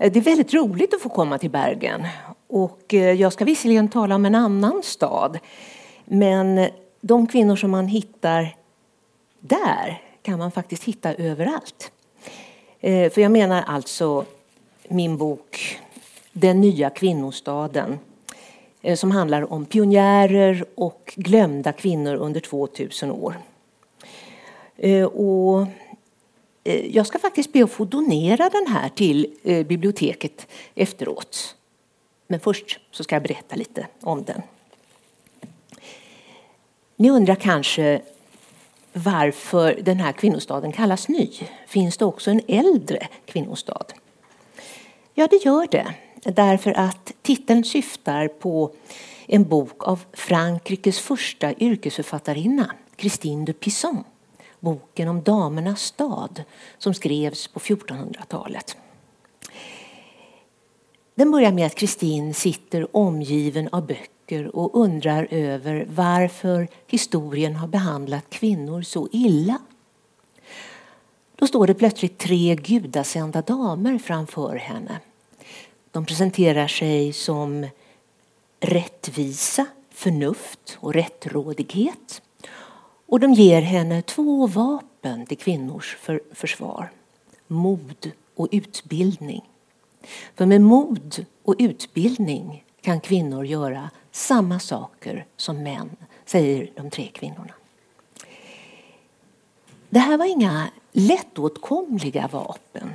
Eh, det är väldigt roligt att få komma till Bergen. Och eh, jag ska visserligen tala om en annan stad. Men de kvinnor som man hittar där kan man faktiskt hitta överallt. Eh, för jag menar alltså min bok Den nya kvinnostaden som handlar om pionjärer och glömda kvinnor under 2000 år. Och Eh, jag ska faktiskt be att få donera den här till eh, biblioteket efteråt. Men först så ska jag berätta lite om den. Ni undrar kanske varför den här kvinnostaden kallas ny. Finns det också en äldre kvinnostad? Ja, det gör det. Därför att titeln syftar på en bok av Frankrikes första yrkesförfattarinna, Christine de Pizan. Boken om damernas stad som skrevs på 1400-talet. Den börjar med att Kristin sitter omgiven av böcker och undrar över varför historien har behandlat kvinnor så illa. Då står det plötsligt tre gudasända damer framför henne. De presenterar sig som rättvisa, förnuft och rättrådighet. Och de ger henne två vapen till kvinnors försvar. Mod och utbildning. För med mod och utbildning kan kvinnor göra samma saker som män, säger de tre kvinnorna. Det här var inga lättåtkomliga vapen.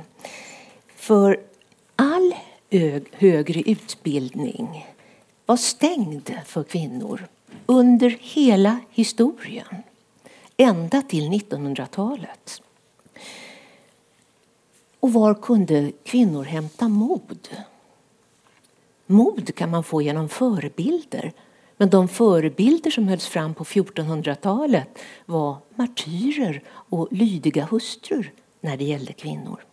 För all högre utbildning var stängd för kvinnor under hela historien, ända till 1900-talet. Och var kunde kvinnor hämta mod? Mod kan man få genom förebilder. Men de förebilder som hölls fram på 1400-talet var martyrer och lydiga hustrur när det gällde kvinnor.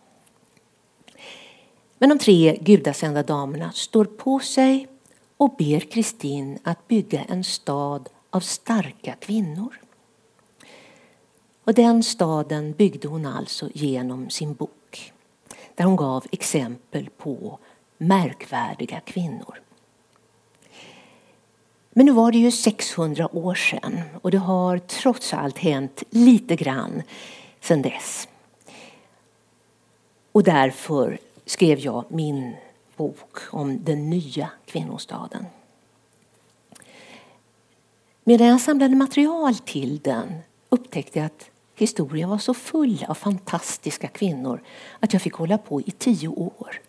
Men de tre gudasända damerna står på sig och ber Kristin att bygga en stad av starka kvinnor. Och den staden byggde hon alltså genom sin bok där hon gav exempel på märkvärdiga kvinnor. Men nu var det ju 600 år sedan och det har trots allt hänt lite grann sedan dess. Och därför skrev jag min bok om den nya kvinnostaden. Medan jag samlade material till den upptäckte jag att Historien var så full av fantastiska kvinnor att jag fick hålla på i tio år.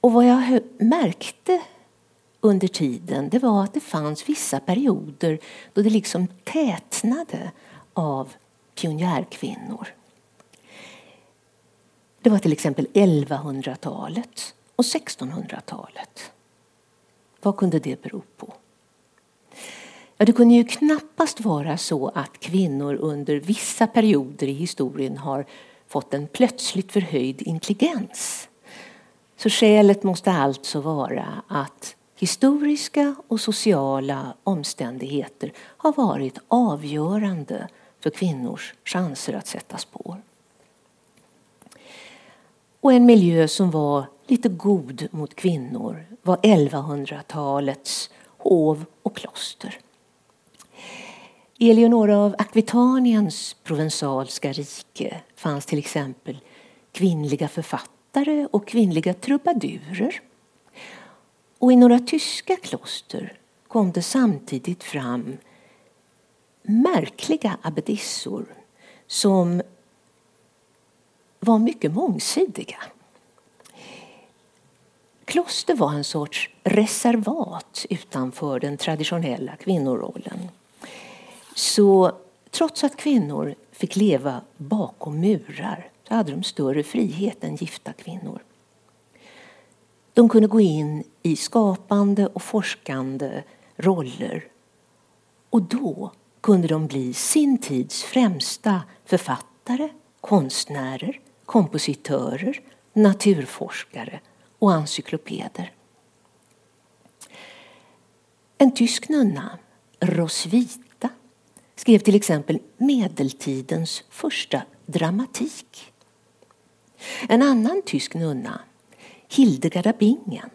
Och vad jag märkte under tiden det var att det fanns vissa perioder då det liksom tätnade av pionjärkvinnor. Det var till exempel 1100-talet och 1600-talet. Vad kunde det bero på? Ja, det kunde ju knappast vara så att kvinnor under vissa perioder i historien har fått en plötsligt förhöjd intelligens. Så skälet måste alltså vara att historiska och sociala omständigheter har varit avgörande för kvinnors chanser att sätta spår. Och en miljö som var lite god mot kvinnor var 1100-talets hov och kloster. I Eleonora av Akvitaniens provensalska rike fanns till exempel kvinnliga författare och kvinnliga trubadurer. Och i några tyska kloster kom det samtidigt fram märkliga abbedissor som var mycket mångsidiga. Kloster var en sorts reservat utanför den traditionella kvinnorollen. Så trots att kvinnor fick leva bakom murar så hade de större frihet än gifta kvinnor. De kunde gå in i skapande och forskande roller och då kunde de bli sin tids främsta författare, konstnärer, kompositörer, naturforskare och encyklopeder. En tysk nunna, Roswitha skrev till exempel medeltidens första dramatik. En annan tysk nunna, Hildegard av Bingen,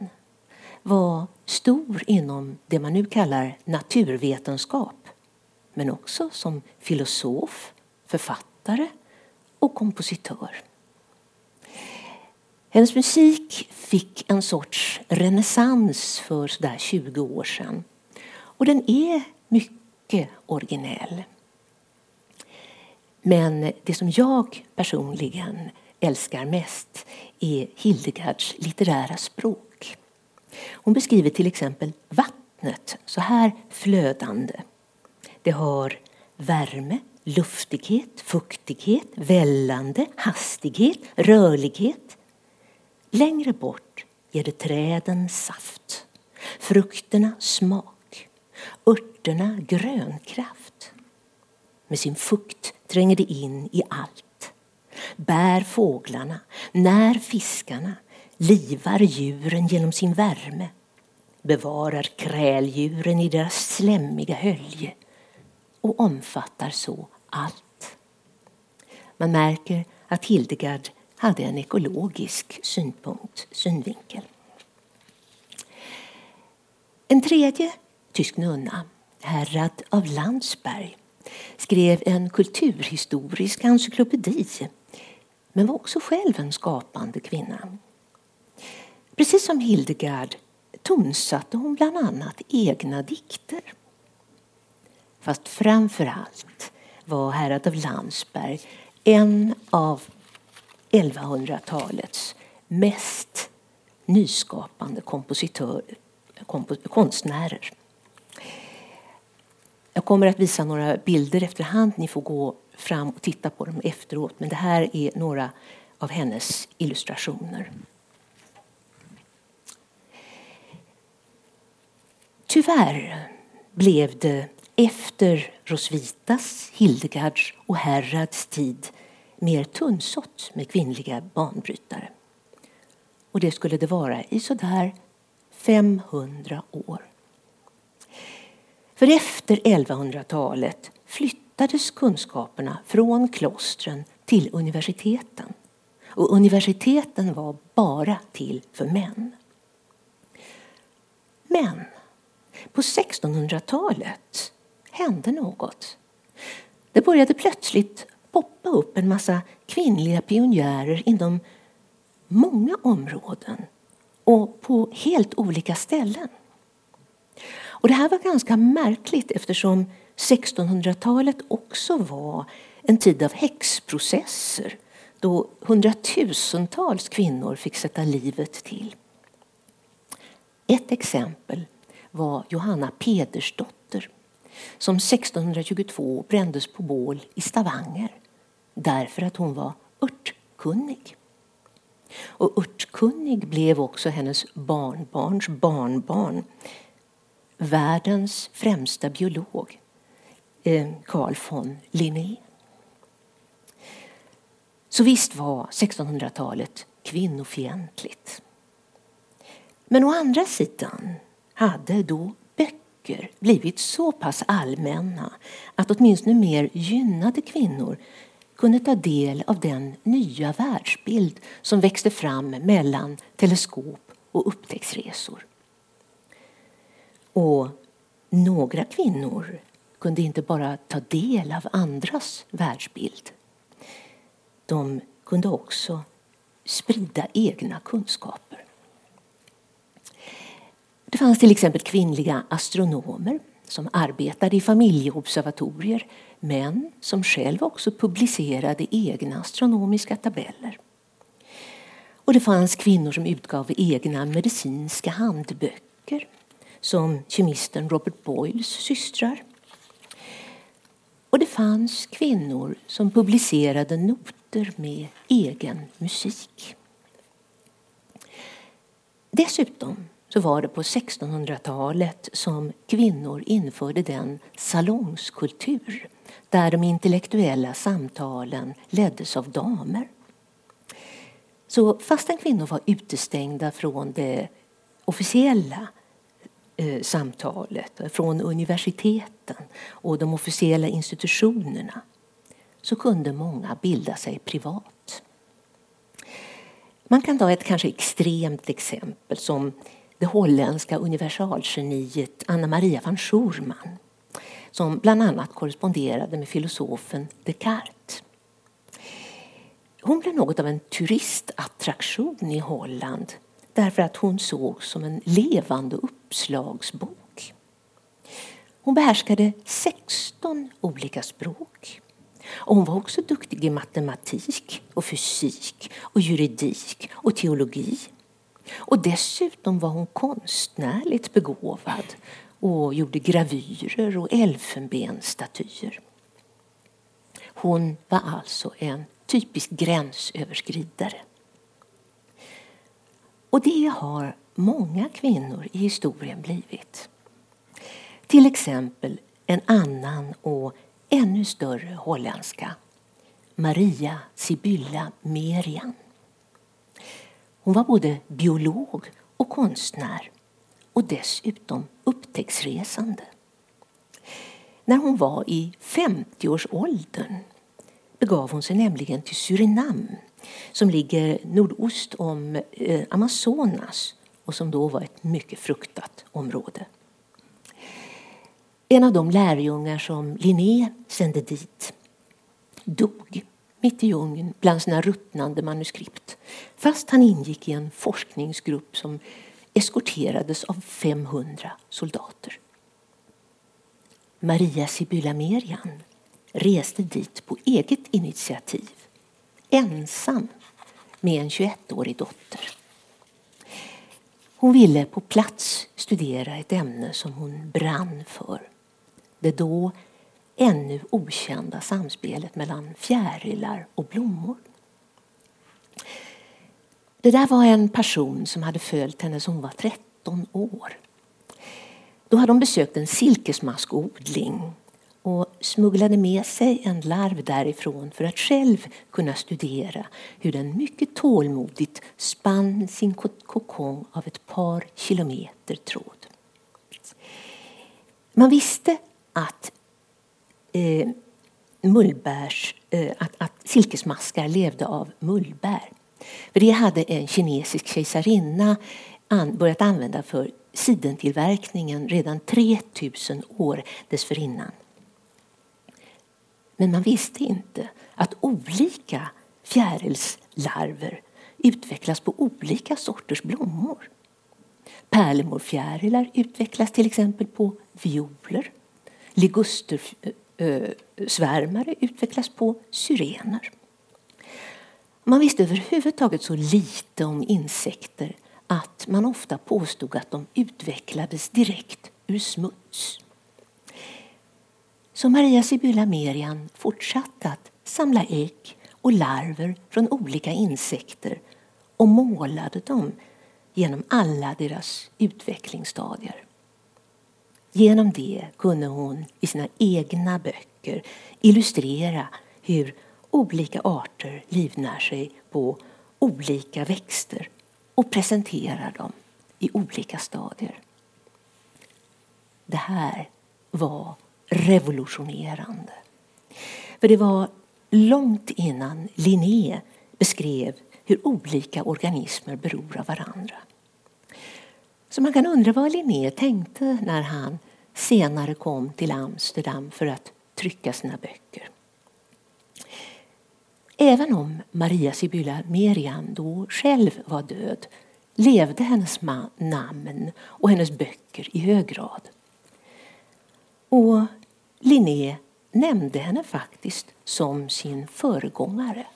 var stor inom det man nu kallar naturvetenskap men också som filosof, författare och kompositör. Hennes musik fick en sorts renässans för sådär 20 år sedan. Och den är mycket mycket originell. Men det som jag personligen älskar mest är Hildegards litterära språk. Hon beskriver till exempel vattnet så här flödande. Det har värme, luftighet, fuktighet, vällande, hastighet, rörlighet. Längre bort ger det träden saft, frukterna smak, örterna grönkraft. Med sin fukt tränger det in i allt. Bär fåglarna, när fiskarna, livar djuren genom sin värme, bevarar kräldjuren i deras slemmiga hölje och omfattar så allt. Man märker att Hildegard hade en ekologisk synpunkt, synvinkel. En tredje tysk nunna, Herrad av Landsberg, skrev en kulturhistorisk encyklopedi men var också själv en skapande kvinna. Precis som Hildegard tonsatte hon bland annat egna dikter. Fast framför allt var Herrad av Landsberg en av 1100-talets mest nyskapande kompositör, komp konstnärer. Jag kommer att visa några bilder efterhand. Ni får gå fram och titta på dem efteråt. Men det här är några av hennes illustrationer. Tyvärr blev det efter Rosvitas, Hildegards och Herrads tid mer tunnsått med kvinnliga banbrytare. Och det skulle det vara i sådär 500 år. För efter 1100-talet flyttades kunskaperna från klostren till universiteten. Och universiteten var bara till för män. Men på 1600-talet hände något. Det började plötsligt poppa upp en massa kvinnliga pionjärer inom många områden och på helt olika ställen. Och det här var ganska märkligt eftersom 1600-talet också var en tid av häxprocesser då hundratusentals kvinnor fick sätta livet till. Ett exempel var Johanna Pedersdotter som 1622 brändes på bål i Stavanger därför att hon var örtkunnig. Och örtkunnig blev också hennes barnbarns barnbarn världens främsta biolog, eh, Carl von Linné. Så visst var 1600-talet kvinnofientligt. Men å andra sidan hade då böcker blivit så pass allmänna att åtminstone mer gynnade kvinnor kunde ta del av den nya världsbild som växte fram mellan teleskop och upptäcktsresor. Och några kvinnor kunde inte bara ta del av andras världsbild. De kunde också sprida egna kunskaper. Det fanns till exempel kvinnliga astronomer som arbetade i familjeobservatorier men som själv också publicerade egna astronomiska tabeller. Och det fanns kvinnor som utgav egna medicinska handböcker som kemisten Robert Boyles systrar. Och det fanns kvinnor som publicerade noter med egen musik. Dessutom så var det på 1600-talet som kvinnor införde den salongskultur där de intellektuella samtalen leddes av damer. Så fastän kvinnor var utestängda från det officiella eh, samtalet, från universiteten och de officiella institutionerna så kunde många bilda sig privat. Man kan ta ett kanske extremt exempel som det holländska universalgeniet Anna Maria van Schurman som bland annat korresponderade med filosofen Descartes. Hon blev något av en turistattraktion i Holland därför att hon sågs som en levande uppslagsbok. Hon behärskade 16 olika språk. Och hon var också duktig i matematik och fysik och juridik och teologi. Och dessutom var hon konstnärligt begåvad och gjorde gravyrer och elfenbensstatyer. Hon var alltså en typisk gränsöverskridare. Och det har många kvinnor i historien blivit. Till exempel en annan och ännu större holländska, Maria Sibylla Merian. Hon var både biolog och konstnär och dessutom upptäcktsresande. När hon var i 50-årsåldern begav hon sig nämligen till Surinam som ligger nordost om eh, Amazonas och som då var ett mycket fruktat område. En av de lärjungar som Linné sände dit dog mitt i djungeln bland sina ruttnande manuskript fast han ingick i en forskningsgrupp som eskorterades av 500 soldater. Maria Sibylla Merian reste dit på eget initiativ ensam med en 21-årig dotter. Hon ville på plats studera ett ämne som hon brann för. Det då ännu okända samspelet mellan fjärilar och blommor. Det där var en person som hade följt henne som hon var 13 år. Då hade hon besökt en silkesmaskodling smugglade med sig en larv därifrån för att själv kunna studera hur den mycket tålmodigt spann sin kokong av ett par kilometer tråd. Man visste att eh, mullbärs, eh, att, att silkesmaskar levde av mullbär. För det hade en kinesisk kejsarinna an, börjat använda för sidentillverkningen redan 3000 år dessförinnan. Men man visste inte att olika fjärilslarver utvecklas på olika sorters blommor. Pärlemorfjärilar utvecklas till exempel på violer. Ligustersvärmare utvecklas på syrener. Man visste överhuvudtaget så lite om insekter att man ofta påstod att de utvecklades direkt ur smuts. Så Maria Sibylla Merian fortsatte att samla ägg och larver från olika insekter och målade dem genom alla deras utvecklingsstadier. Genom det kunde hon i sina egna böcker illustrera hur olika arter livnär sig på olika växter och presenterar dem i olika stadier. Det här var revolutionerande. För det var långt innan Linné beskrev hur olika organismer beror av varandra. Så man kan undra vad Linné tänkte när han senare kom till Amsterdam för att trycka sina böcker. Även om Maria Sibylla Merian då själv var död levde hennes namn och hennes böcker i hög grad. Och Linné nämnde henne faktiskt som sin föregångare.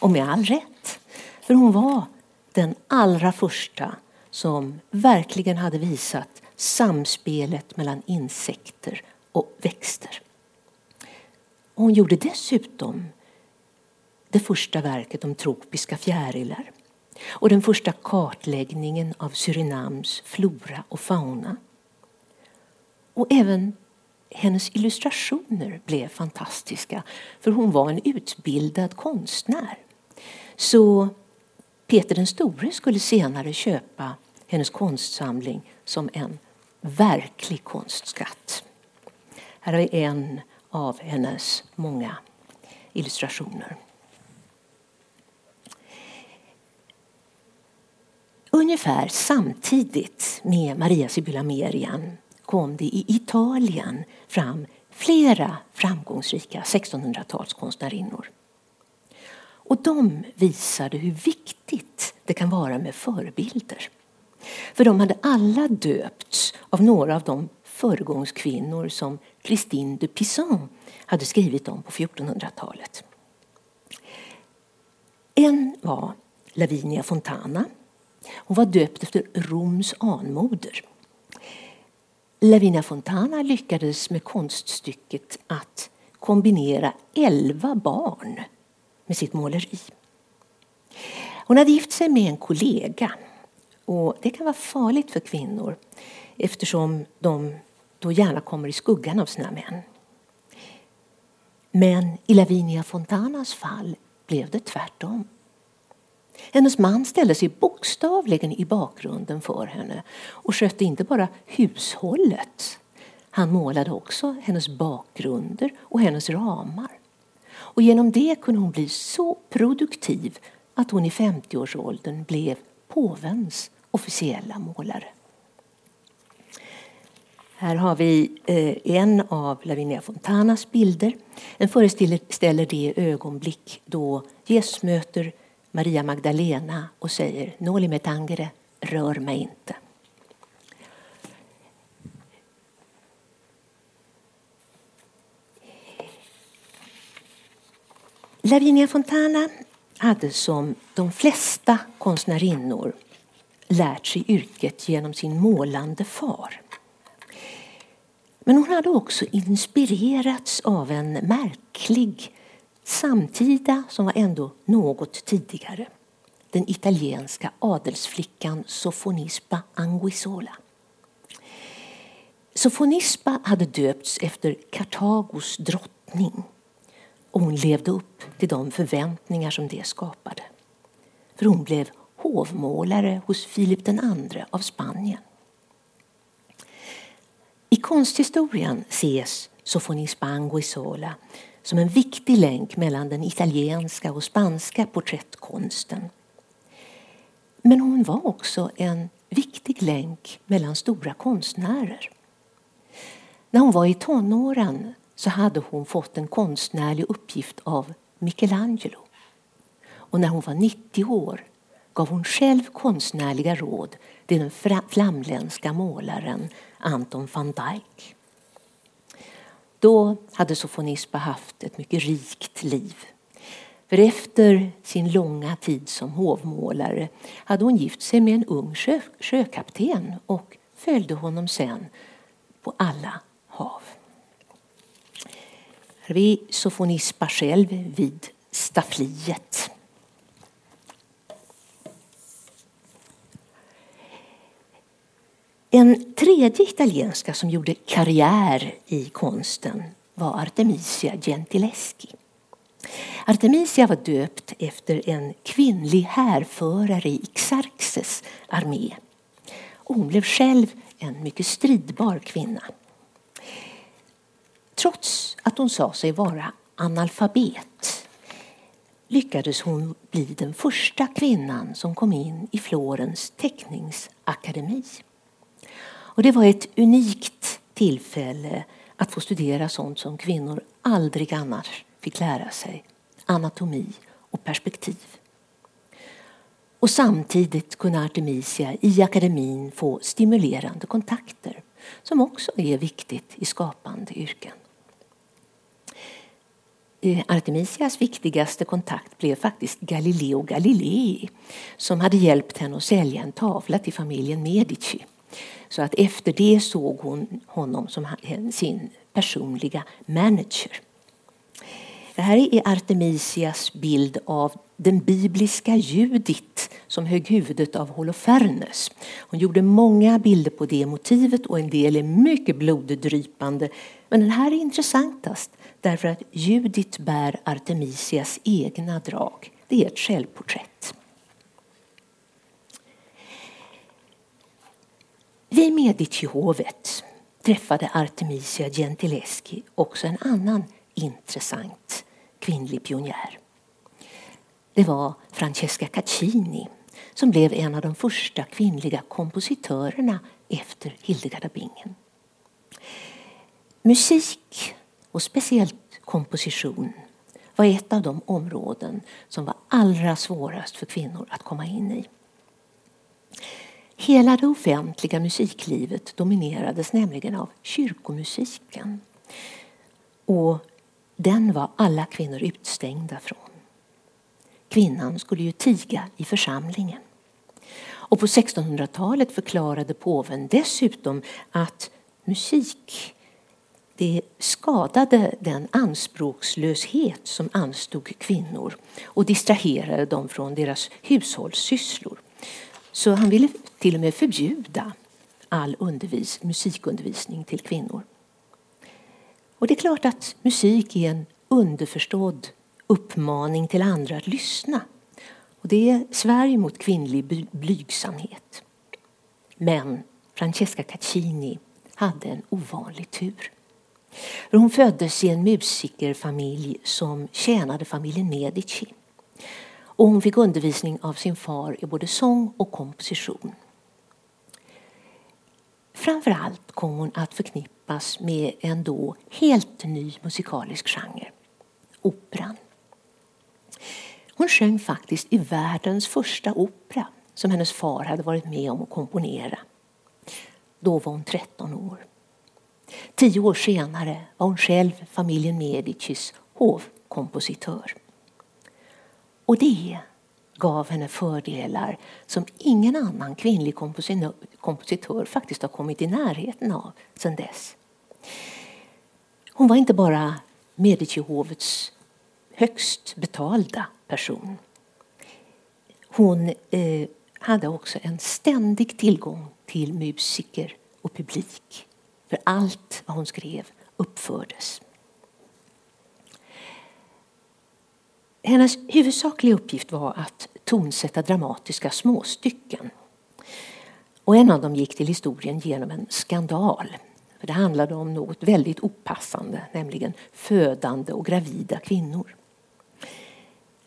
Och med all rätt, för hon var den allra första som verkligen hade visat samspelet mellan insekter och växter. Och hon gjorde dessutom det första verket om tropiska fjärilar och den första kartläggningen av Surinams flora och fauna. Och även hennes illustrationer blev fantastiska för hon var en utbildad konstnär. Så Peter den store skulle senare köpa hennes konstsamling som en verklig konstskatt. Här har vi en av hennes många illustrationer. Ungefär samtidigt med Maria Sibylla Merian kom det i Italien fram flera framgångsrika 1600-talskonstnärinnor. Och de visade hur viktigt det kan vara med förebilder. För de hade alla döpts av några av de föregångskvinnor som Christine de Pizan hade skrivit om på 1400-talet. En var Lavinia Fontana. Hon var döpt efter Roms anmoder. Lavina Fontana lyckades med konststycket att kombinera elva barn med sitt måleri. Hon hade gift sig med en kollega och det kan vara farligt för kvinnor eftersom de då gärna kommer i skuggan av sina män. Men i Lavinia Fontanas fall blev det tvärtom. Hennes man ställde sig bokstavligen i bakgrunden för henne och skötte inte bara hushållet. Han målade också hennes bakgrunder och hennes ramar. Och genom det kunde hon bli så produktiv att hon i 50-årsåldern blev påvens officiella målare. Här har vi eh, en av Lavinia Fontanas bilder. Den föreställer det ögonblick då Jesus möter Maria Magdalena och säger Noli me tangere, rör mig inte. Lavinia Fontana hade som de flesta konstnärinnor lärt sig yrket genom sin målande far. Men hon hade också inspirerats av en märklig samtida som var ändå något tidigare. Den italienska adelsflickan Sofonispa Anguissola. Sofonispa hade döpts efter Kartagos drottning och hon levde upp till de förväntningar som det skapade. För hon blev hovmålare hos Filip II av Spanien. I konsthistorien ses Sofonispa Anguissola som en viktig länk mellan den italienska och spanska porträttkonsten. Men hon var också en viktig länk mellan stora konstnärer. När hon var i tonåren så hade hon fått en konstnärlig uppgift av Michelangelo. Och när hon var 90 år gav hon själv konstnärliga råd till den flamländska målaren Anton van Dyck. Då hade Sofonisba haft ett mycket rikt liv. För efter sin långa tid som hovmålare hade hon gift sig med en ung sjö, sjökapten och följde honom sen på alla hav. Här vi Sofonisba själv vid staffliet. En tredje italienska som gjorde karriär i konsten var Artemisia Gentileschi. Artemisia var döpt efter en kvinnlig härförare i Xerxes armé. Hon blev själv en mycket stridbar kvinna. Trots att hon sa sig vara analfabet lyckades hon bli den första kvinnan som kom in i Florens teckningsakademi. Och det var ett unikt tillfälle att få studera sånt som kvinnor aldrig annars fick lära sig. Anatomi och perspektiv. Och samtidigt kunde Artemisia i akademin få stimulerande kontakter som också är viktigt i skapande yrken. Eh, Artemisias viktigaste kontakt blev faktiskt Galileo Galilei som hade hjälpt henne att sälja en tavla till familjen Medici. Så att efter det såg hon honom som sin personliga manager. Det här är Artemisias bild av den bibliska Judit som högg huvudet av Holofernes. Hon gjorde många bilder på det motivet och en del är mycket bloddrypande. Men den här är intressantast därför att Judit bär Artemisias egna drag. Det är ett självporträtt. Vid Medicihovet träffade Artemisia Gentileschi också en annan intressant kvinnlig pionjär. Det var Francesca Caccini som blev en av de första kvinnliga kompositörerna efter Hildegard av Bingen. Musik, och speciellt komposition, var ett av de områden som var allra svårast för kvinnor att komma in i. Hela det offentliga musiklivet dominerades nämligen av kyrkomusiken. Och den var alla kvinnor utstängda från. Kvinnan skulle ju tiga i församlingen. Och på 1600-talet förklarade påven dessutom att musik det skadade den anspråkslöshet som anstod kvinnor och distraherade dem från deras hushållssysslor. Så han ville till och med förbjuda all undervis, musikundervisning till kvinnor. Och det är klart att musik är en underförstådd uppmaning till andra att lyssna. Och det är Sverige mot kvinnlig blygsamhet. Men Francesca Caccini hade en ovanlig tur. Hon föddes i en musikerfamilj som tjänade familjen Medici. Och hon fick undervisning av sin far i både sång och komposition. Framför allt kom hon att förknippas med en då helt ny musikalisk genre, operan. Hon sjöng faktiskt i världens första opera som hennes far hade varit med om att komponera. Då var hon 13 år. Tio år senare var hon själv familjen Medicis hovkompositör. Och det gav henne fördelar som ingen annan kvinnlig kompositör faktiskt har kommit i närheten av sedan dess. Hon var inte bara Medicihovets högst betalda person. Hon eh, hade också en ständig tillgång till musiker och publik. För allt vad hon skrev uppfördes. Hennes huvudsakliga uppgift var att tonsätta dramatiska småstycken. Och en av dem gick till historien genom en skandal. För det handlade om något väldigt opassande, nämligen födande och gravida kvinnor.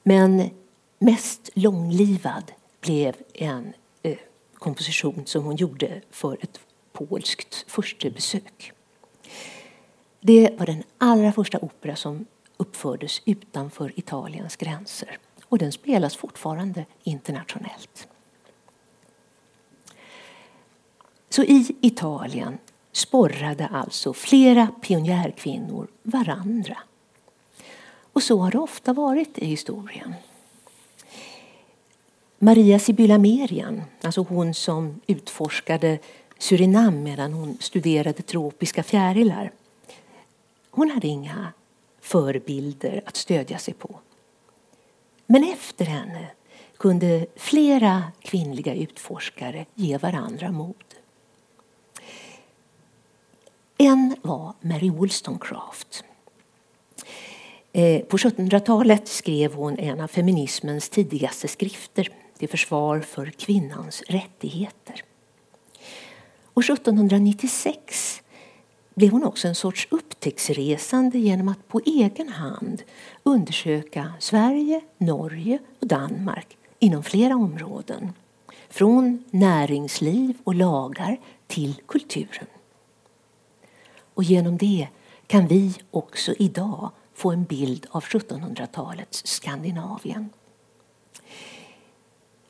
Men mest långlivad blev en eh, komposition som hon gjorde för ett polskt förstebesök. Det var den allra första opera som uppfördes utanför Italiens gränser och den spelas fortfarande internationellt. Så i Italien sporrade alltså flera pionjärkvinnor varandra. Och så har det ofta varit i historien. Maria Sibylla Merian, alltså hon som utforskade Surinam medan hon studerade tropiska fjärilar. Hon hade inga förebilder att stödja sig på. Men efter henne kunde flera kvinnliga utforskare ge varandra mod. En var Mary Wollstonecraft. Eh, på 1700-talet skrev hon en av feminismens tidigaste skrifter till försvar för kvinnans rättigheter. Och 1796 blev hon också en sorts upptäcktsresande genom att på egen hand undersöka Sverige, Norge och Danmark inom flera områden. Från näringsliv och lagar till kulturen. Och genom det kan vi också idag få en bild av 1700-talets Skandinavien.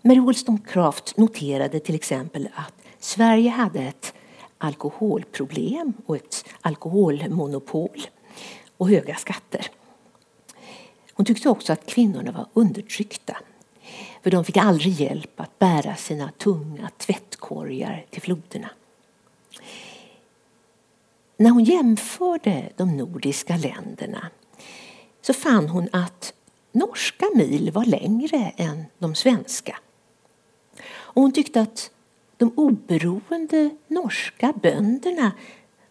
Mary Wollstonecraft noterade till exempel att Sverige hade ett alkoholproblem och ett alkoholmonopol och höga skatter. Hon tyckte också att kvinnorna var undertryckta. För de fick aldrig hjälp att bära sina tunga tvättkorgar till floderna. När hon jämförde de nordiska länderna så fann hon att norska mil var längre än de svenska. Och hon tyckte att de oberoende norska bönderna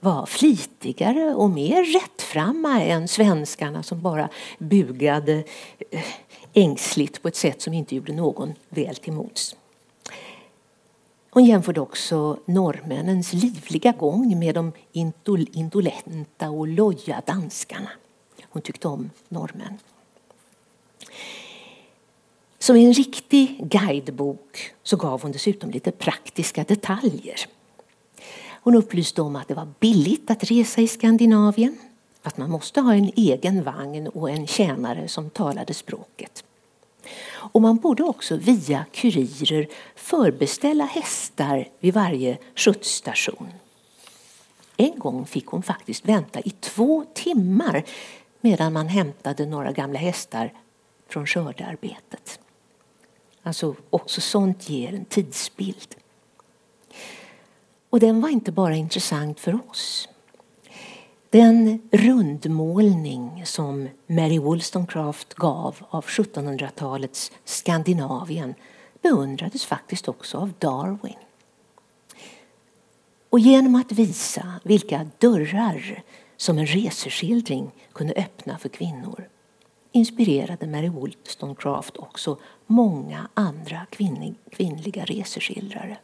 var flitigare och mer rättframma än svenskarna som bara bugade eh, ängsligt på ett sätt som inte gjorde någon väl till mods. Hon jämförde också norrmännens livliga gång med de indolenta och loja danskarna. Hon tyckte om norrmän. Som en riktig guidebok så gav hon dessutom lite praktiska detaljer. Hon upplyste om att det var billigt att resa i Skandinavien, att man måste ha en egen vagn och en tjänare som talade språket. Och man borde också via kurirer förbeställa hästar vid varje skjutsstation. En gång fick hon faktiskt vänta i två timmar medan man hämtade några gamla hästar från skördearbetet. Alltså också sånt ger en tidsbild. Och den var inte bara intressant för oss. Den rundmålning som Mary Wollstonecraft gav av 1700-talets Skandinavien beundrades faktiskt också av Darwin. Och genom att visa vilka dörrar som en reseskildring kunde öppna för kvinnor inspirerade Mary Wollstonecraft också många andra kvinnliga reseskildrare.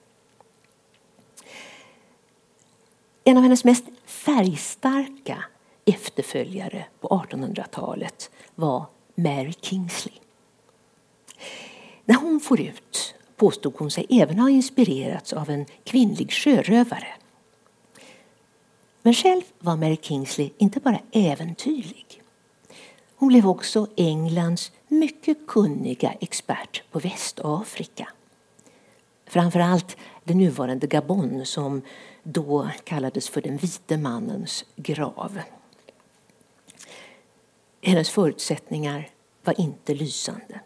En av hennes mest färgstarka efterföljare på 1800-talet var Mary Kingsley. När hon for ut påstod hon sig även ha inspirerats av en kvinnlig sjörövare. Men själv var Mary Kingsley inte bara äventyrlig. Hon blev också Englands mycket kunniga expert på Västafrika. Framförallt det nuvarande Gabon som då kallades för den vite mannens grav. Hennes förutsättningar var inte lysande.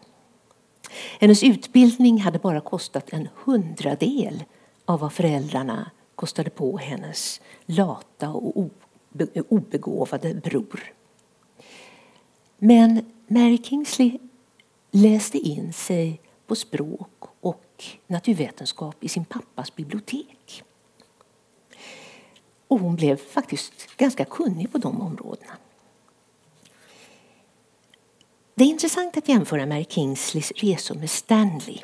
Hennes utbildning hade bara kostat en hundradel av vad föräldrarna kostade på hennes lata och obegåvade bror. Men Mary Kingsley läste in sig på språk och naturvetenskap i sin pappas bibliotek. Och hon blev faktiskt ganska kunnig på de områdena. Det är intressant att jämföra Mary Kingsleys resor med Stanley.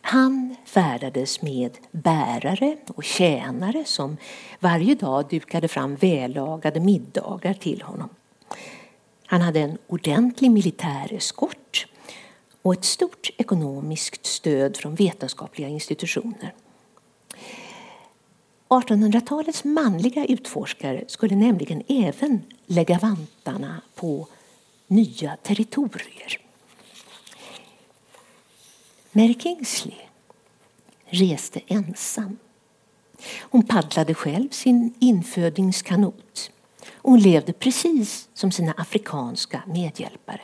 Han färdades med bärare och tjänare som varje dag dukade fram vällagade middagar till honom. Han hade en ordentlig militär eskort och ett stort ekonomiskt stöd från vetenskapliga institutioner. 1800-talets manliga utforskare skulle nämligen även lägga vantarna på nya territorier. Mary Kingsley reste ensam. Hon paddlade själv sin infödingskanot. Hon levde precis som sina afrikanska medhjälpare.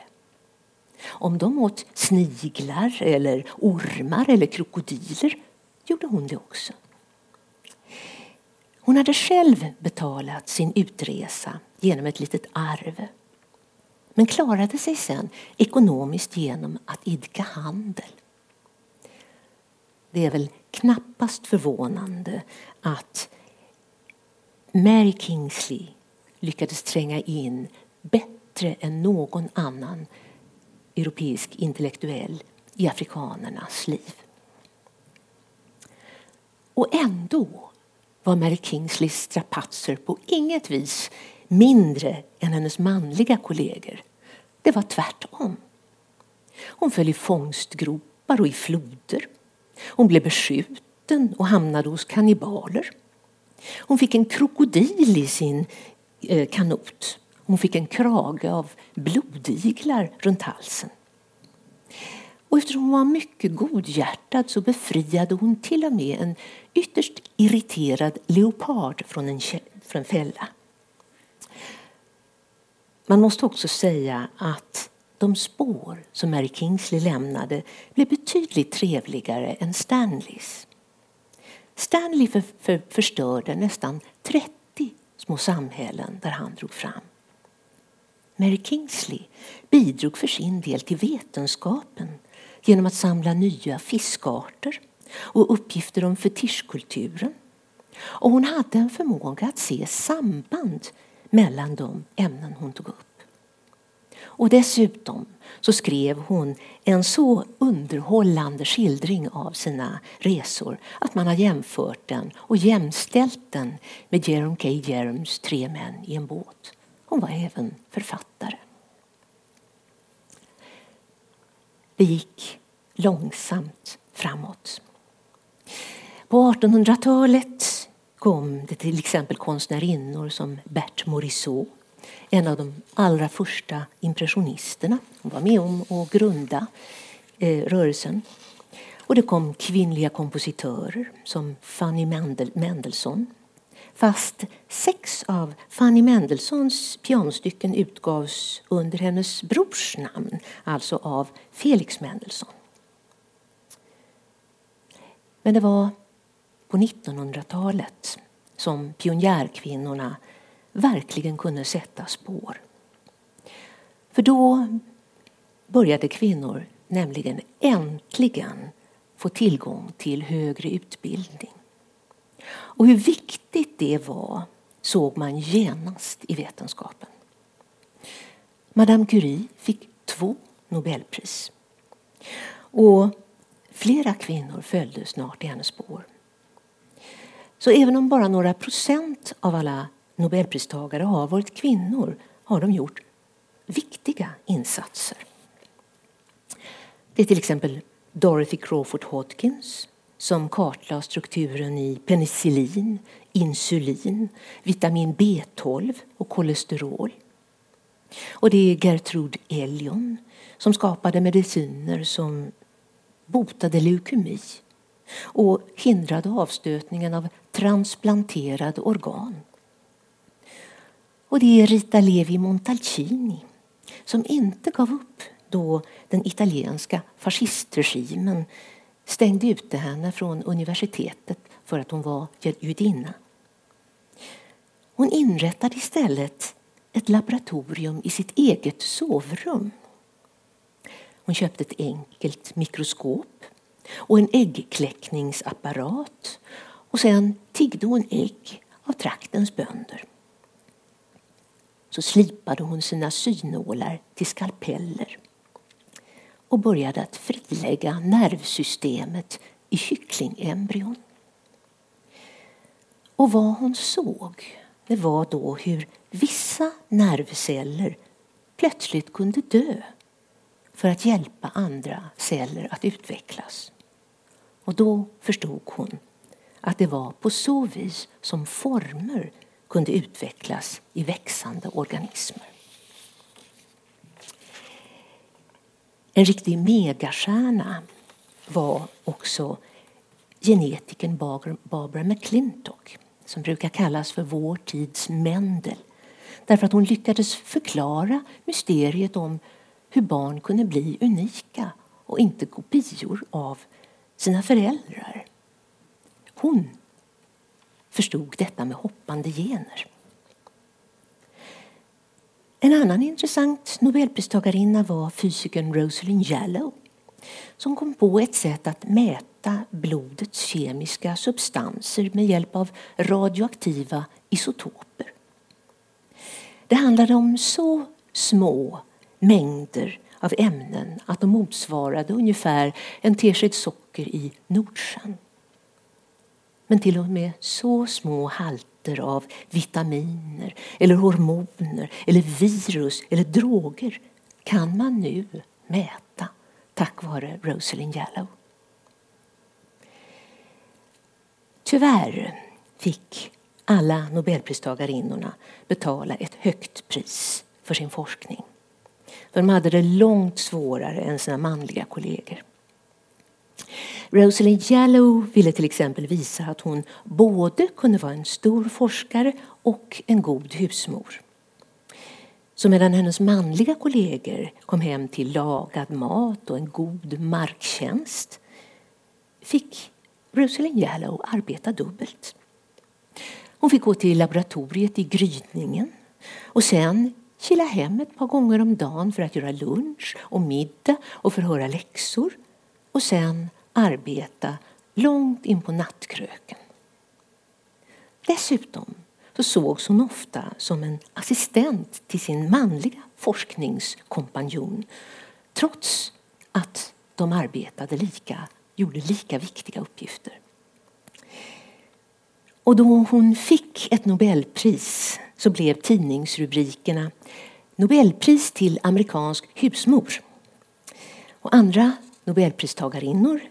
Om de åt sniglar, eller ormar eller krokodiler gjorde hon det också. Hon hade själv betalat sin utresa genom ett litet arv men klarade sig sen ekonomiskt genom att idka handel. Det är väl knappast förvånande att Mary Kingsley lyckades tränga in bättre än någon annan europeisk intellektuell i afrikanernas liv. Och ändå var Mary Kingsleys strapatser på inget vis mindre än hennes manliga kollegor. Det var tvärtom. Hon föll i fångstgropar och i floder. Hon blev beskjuten och hamnade hos kannibaler. Hon fick en krokodil i sin Eh, kanot. Hon fick en krage av blodiglar runt halsen. Och eftersom hon var mycket godhjärtad så befriade hon till och med en ytterst irriterad leopard från en, från en fälla. Man måste också säga att de spår som Mary Kingsley lämnade blev betydligt trevligare än Stanleys. Stanley för, för, förstörde nästan 30 små samhällen där han drog fram. Mary Kingsley bidrog för sin del till vetenskapen genom att samla nya fiskarter och uppgifter om fetischkulturen. Och hon hade en förmåga att se samband mellan de ämnen hon tog upp. Och dessutom så skrev hon en så underhållande skildring av sina resor att man har jämfört den och jämställt den med Jerome K. Jeroms Tre män i en båt. Hon var även författare. det gick långsamt framåt. På 1800-talet kom det till exempel konstnärinnor som Bert Morisot, en av de allra första impressionisterna. Hon var med om att grunda eh, rörelsen. Och det kom kvinnliga kompositörer som Fanny Mendel Mendelssohn. Fast sex av Fanny Mendelssohns pianostycken utgavs under hennes brors namn, alltså av Felix Mendelssohn. Men det var på 1900-talet som pionjärkvinnorna verkligen kunde sätta spår. För då började kvinnor nämligen äntligen få tillgång till högre utbildning. Och hur viktigt det var såg man genast i vetenskapen. Madame Curie fick två Nobelpris. Och flera kvinnor följde snart i hennes spår. Så även om bara några procent av alla Nobelpristagare har varit kvinnor har de gjort viktiga insatser. Det är till exempel Dorothy Crawford Hodgkins som kartlade strukturen i penicillin, insulin, vitamin B12 och kolesterol. Och det är Gertrude Elion som skapade mediciner som botade leukemi och hindrade avstötningen av transplanterade organ. Och det är Rita Levi Montalcini som inte gav upp då den italienska fascistregimen stängde ute henne från universitetet för att hon var judinna. Hon inrättade istället ett laboratorium i sitt eget sovrum. Hon köpte ett enkelt mikroskop och en äggkläckningsapparat och sen tiggde hon ägg av traktens bönder. Så slipade hon sina synålar till skalpeller och började att frilägga nervsystemet i kycklingembryon. Och vad hon såg det var då hur vissa nervceller plötsligt kunde dö för att hjälpa andra celler att utvecklas. Och då förstod hon att det var på så vis som former kunde utvecklas i växande organismer. En riktig megastjärna var också genetikern Barbara McClintock som brukar kallas för vår tids Mendel därför att hon lyckades förklara mysteriet om hur barn kunde bli unika och inte kopior av sina föräldrar. Hon förstod detta med hoppande gener. En annan intressant nobelpristagarinna var fysikern Rosalind Jallow som kom på ett sätt att mäta blodets kemiska substanser med hjälp av radioaktiva isotoper. Det handlade om så små mängder av ämnen att de motsvarade ungefär en tesked socker i Nordsjön. Men till och med så små halter av vitaminer eller hormoner eller virus eller droger kan man nu mäta tack vare Rosalind Jallow. Tyvärr fick alla nobelpristagarinnorna betala ett högt pris för sin forskning. För de hade det långt svårare än sina manliga kollegor. Rosalind Jallow ville till exempel visa att hon både kunde vara en stor forskare och en god husmor. Så medan hennes manliga kollegor kom hem till lagad mat och en god marktjänst fick Rosalind Jallow arbeta dubbelt. Hon fick gå till laboratoriet i grytningen och sen kila hem ett par gånger om dagen för att göra lunch och middag och förhöra läxor och sen arbeta långt in på nattkröken. Dessutom så sågs hon ofta som en assistent till sin manliga forskningskompanjon trots att de arbetade lika, gjorde lika viktiga uppgifter. Och då hon fick ett Nobelpris så blev tidningsrubrikerna Nobelpris till amerikansk husmor. Och andra nobelpristagarinnor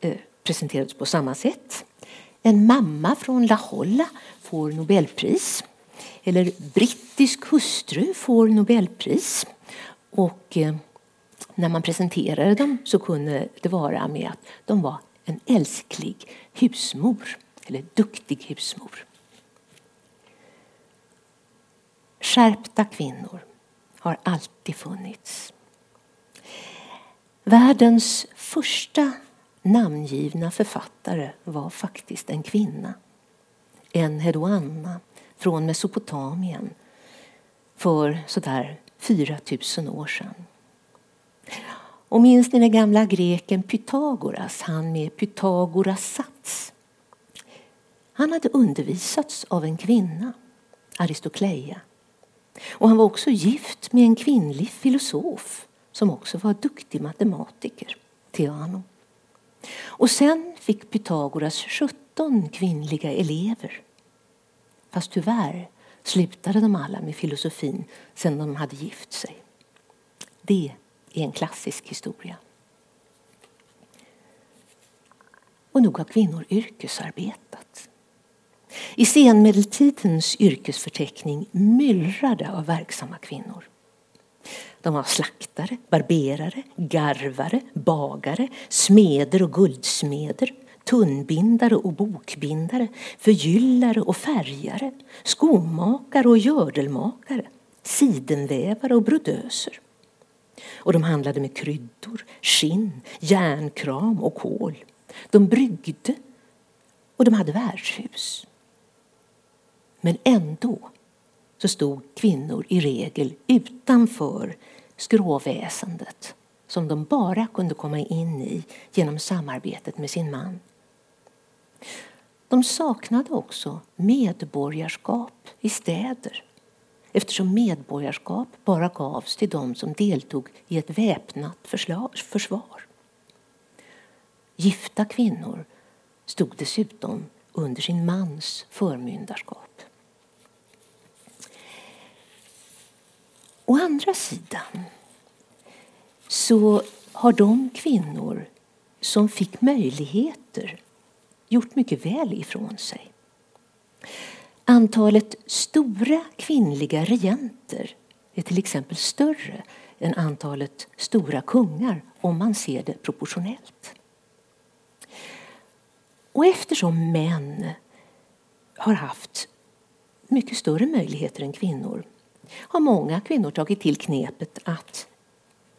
eh, presenterades på samma sätt. En mamma från La Holla får Nobelpris. Eller brittisk hustru får Nobelpris. Och eh, när man presenterade dem så kunde det vara med att de var en älsklig husmor, eller duktig husmor. Skärpta kvinnor har alltid funnits. Världens första namngivna författare var faktiskt en kvinna. en hedoanna från Mesopotamien för sådär 4000 år sedan. Och minns ni den gamla greken Pythagoras, han med Pythagoras sats? Han hade undervisats av en kvinna, Aristokleia. Och han var också gift med en kvinnlig filosof som också var duktig matematiker, Theano. Och sen fick Pythagoras 17 kvinnliga elever. Fast tyvärr slutade de alla med filosofin sen de hade gift sig. Det är en klassisk historia. Och nog har kvinnor yrkesarbetat. I senmedeltidens yrkesförteckning myllrade av verksamma kvinnor. De var slaktare, barberare, garvare, bagare, smeder och guldsmeder, tunnbindare och bokbindare, förgyllare och färgare, skomakare och gördelmakare, sidenvävare och brodöser. Och de handlade med kryddor, skinn, järnkram och kol. De bryggde och de hade värdshus. Men ändå så stod kvinnor i regel utanför skråväsendet som de bara kunde komma in i genom samarbetet med sin man. De saknade också medborgarskap i städer eftersom medborgarskap bara gavs till dem som deltog i ett väpnat försvar. Gifta kvinnor stod dessutom under sin mans förmyndarskap. Å andra sidan så har de kvinnor som fick möjligheter gjort mycket väl ifrån sig. Antalet stora kvinnliga regenter är till exempel större än antalet stora kungar om man ser det proportionellt. Och eftersom män har haft mycket större möjligheter än kvinnor har många kvinnor tagit till knepet att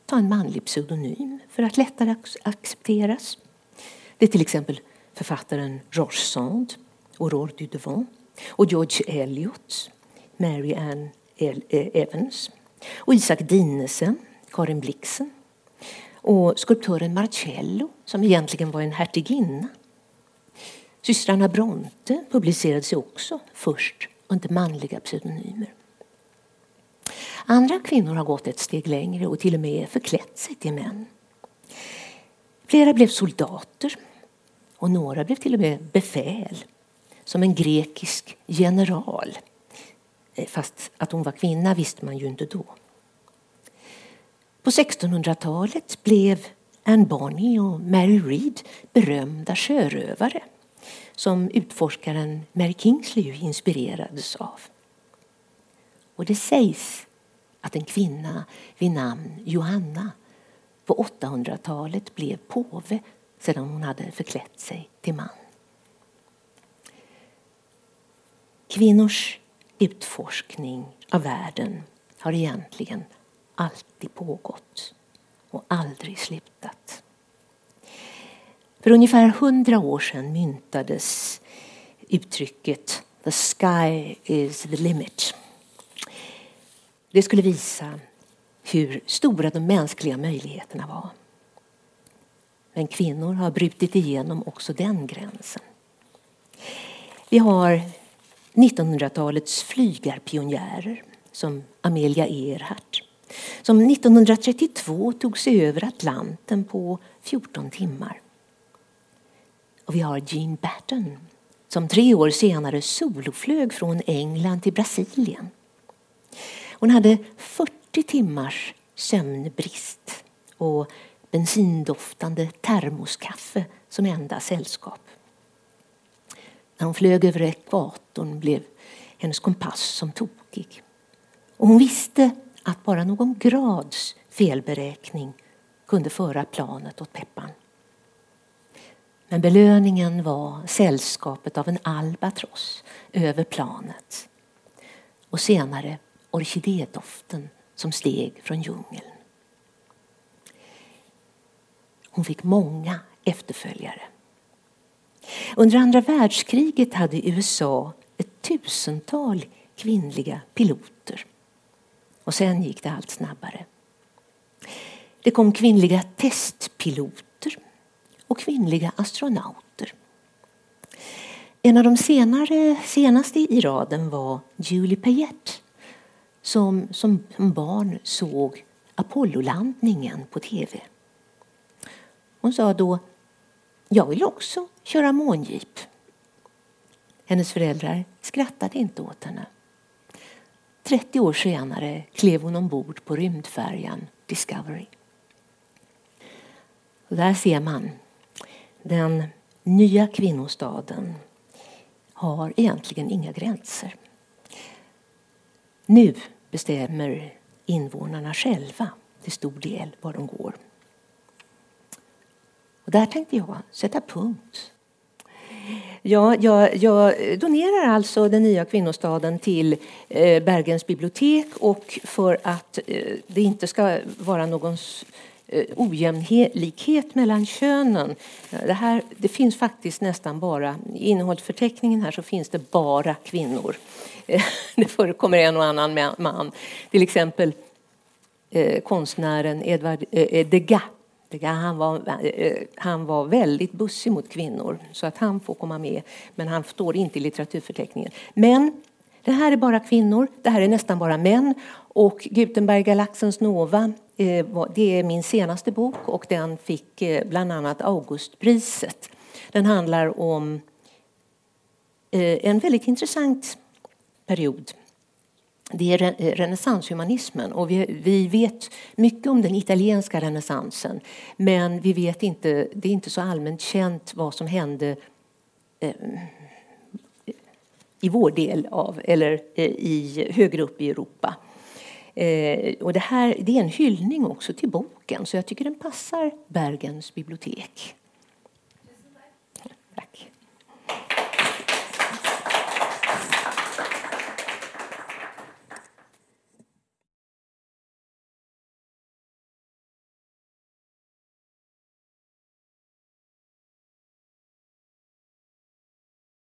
ta en manlig pseudonym för att lättare accepteras. Det är till exempel författaren George Sand, Aurore Dudevant och George Eliot, Mary Ann eh, Evans och Isak Dinesen, Karin Blixen och skulptören Marcello som egentligen var en hertiginna. Systrarna Bronte publicerade sig också först under manliga pseudonymer. Andra kvinnor har gått ett steg längre och till och med förklätt sig till män. Flera blev soldater och några blev till och med befäl som en grekisk general. Eh, fast att hon var kvinna visste man ju inte då. På 1600-talet blev Anne Bonny och Mary Read berömda sjörövare som utforskaren Mary Kingsley inspirerades av. Och det sägs att en kvinna vid namn Johanna på 800-talet blev påve sedan hon hade förklätt sig till man. Kvinnors utforskning av världen har egentligen alltid pågått och aldrig slutat. För ungefär hundra år sedan myntades uttrycket The sky is the limit. Det skulle visa hur stora de mänskliga möjligheterna var. Men kvinnor har brutit igenom också den gränsen. Vi har 1900-talets flygarpionjärer som Amelia Earhart som 1932 tog sig över Atlanten på 14 timmar. Och vi har Jean Batten som tre år senare soloflög från England till Brasilien. Hon hade 40 timmars sömnbrist och bensindoftande termoskaffe som enda sällskap. När hon flög över ekvatorn blev hennes kompass som tokig. Och hon visste att bara någon grads felberäkning kunde föra planet åt peppan. Men belöningen var sällskapet av en albatross över planet och senare orkidédoften som steg från djungeln. Hon fick många efterföljare. Under andra världskriget hade USA ett tusental kvinnliga piloter. Och sen gick det allt snabbare. Det kom kvinnliga testpiloter och kvinnliga astronauter. En av de senare, senaste i raden var Julie Payette som som barn såg Apollolandningen på tv. Hon sa då jag vill också köra månjeep. Hennes föräldrar skrattade inte åt henne. 30 år senare klev hon ombord på rymdfärjan Discovery. Och där ser man den nya kvinnostaden har egentligen inga gränser. Nu bestämmer invånarna själva till stor del var de går. Och där tänkte jag sätta punkt. Ja, jag, jag donerar alltså den nya kvinnostaden till eh, Bergens bibliotek och för att eh, det inte ska vara någon Eh, ojämlikhet mellan könen. Eh, det, här, det finns faktiskt nästan bara, i innehållsförteckningen här så finns det bara kvinnor. Eh, det förekommer en och annan man. Till exempel konstnären Edvard eh, Degas han var, han var väldigt bussig mot kvinnor så att han får komma med. Men han står inte i litteraturförteckningen. Men det här är bara kvinnor, det här är nästan bara män. Och Gutenberg-galaxens Nova, eh, det är min senaste bok och den fick eh, bland annat Augustpriset. Den handlar om eh, en väldigt intressant period det är renässanshumanismen och vi, vet mycket om den italienska renässansen men vi vet inte, det är inte så allmänt känt vad som hände i vår del av, eller i, högre upp i Europa. Eh, och det här det är en hyllning också till boken, så jag tycker den passar Bergens bibliotek. Tack.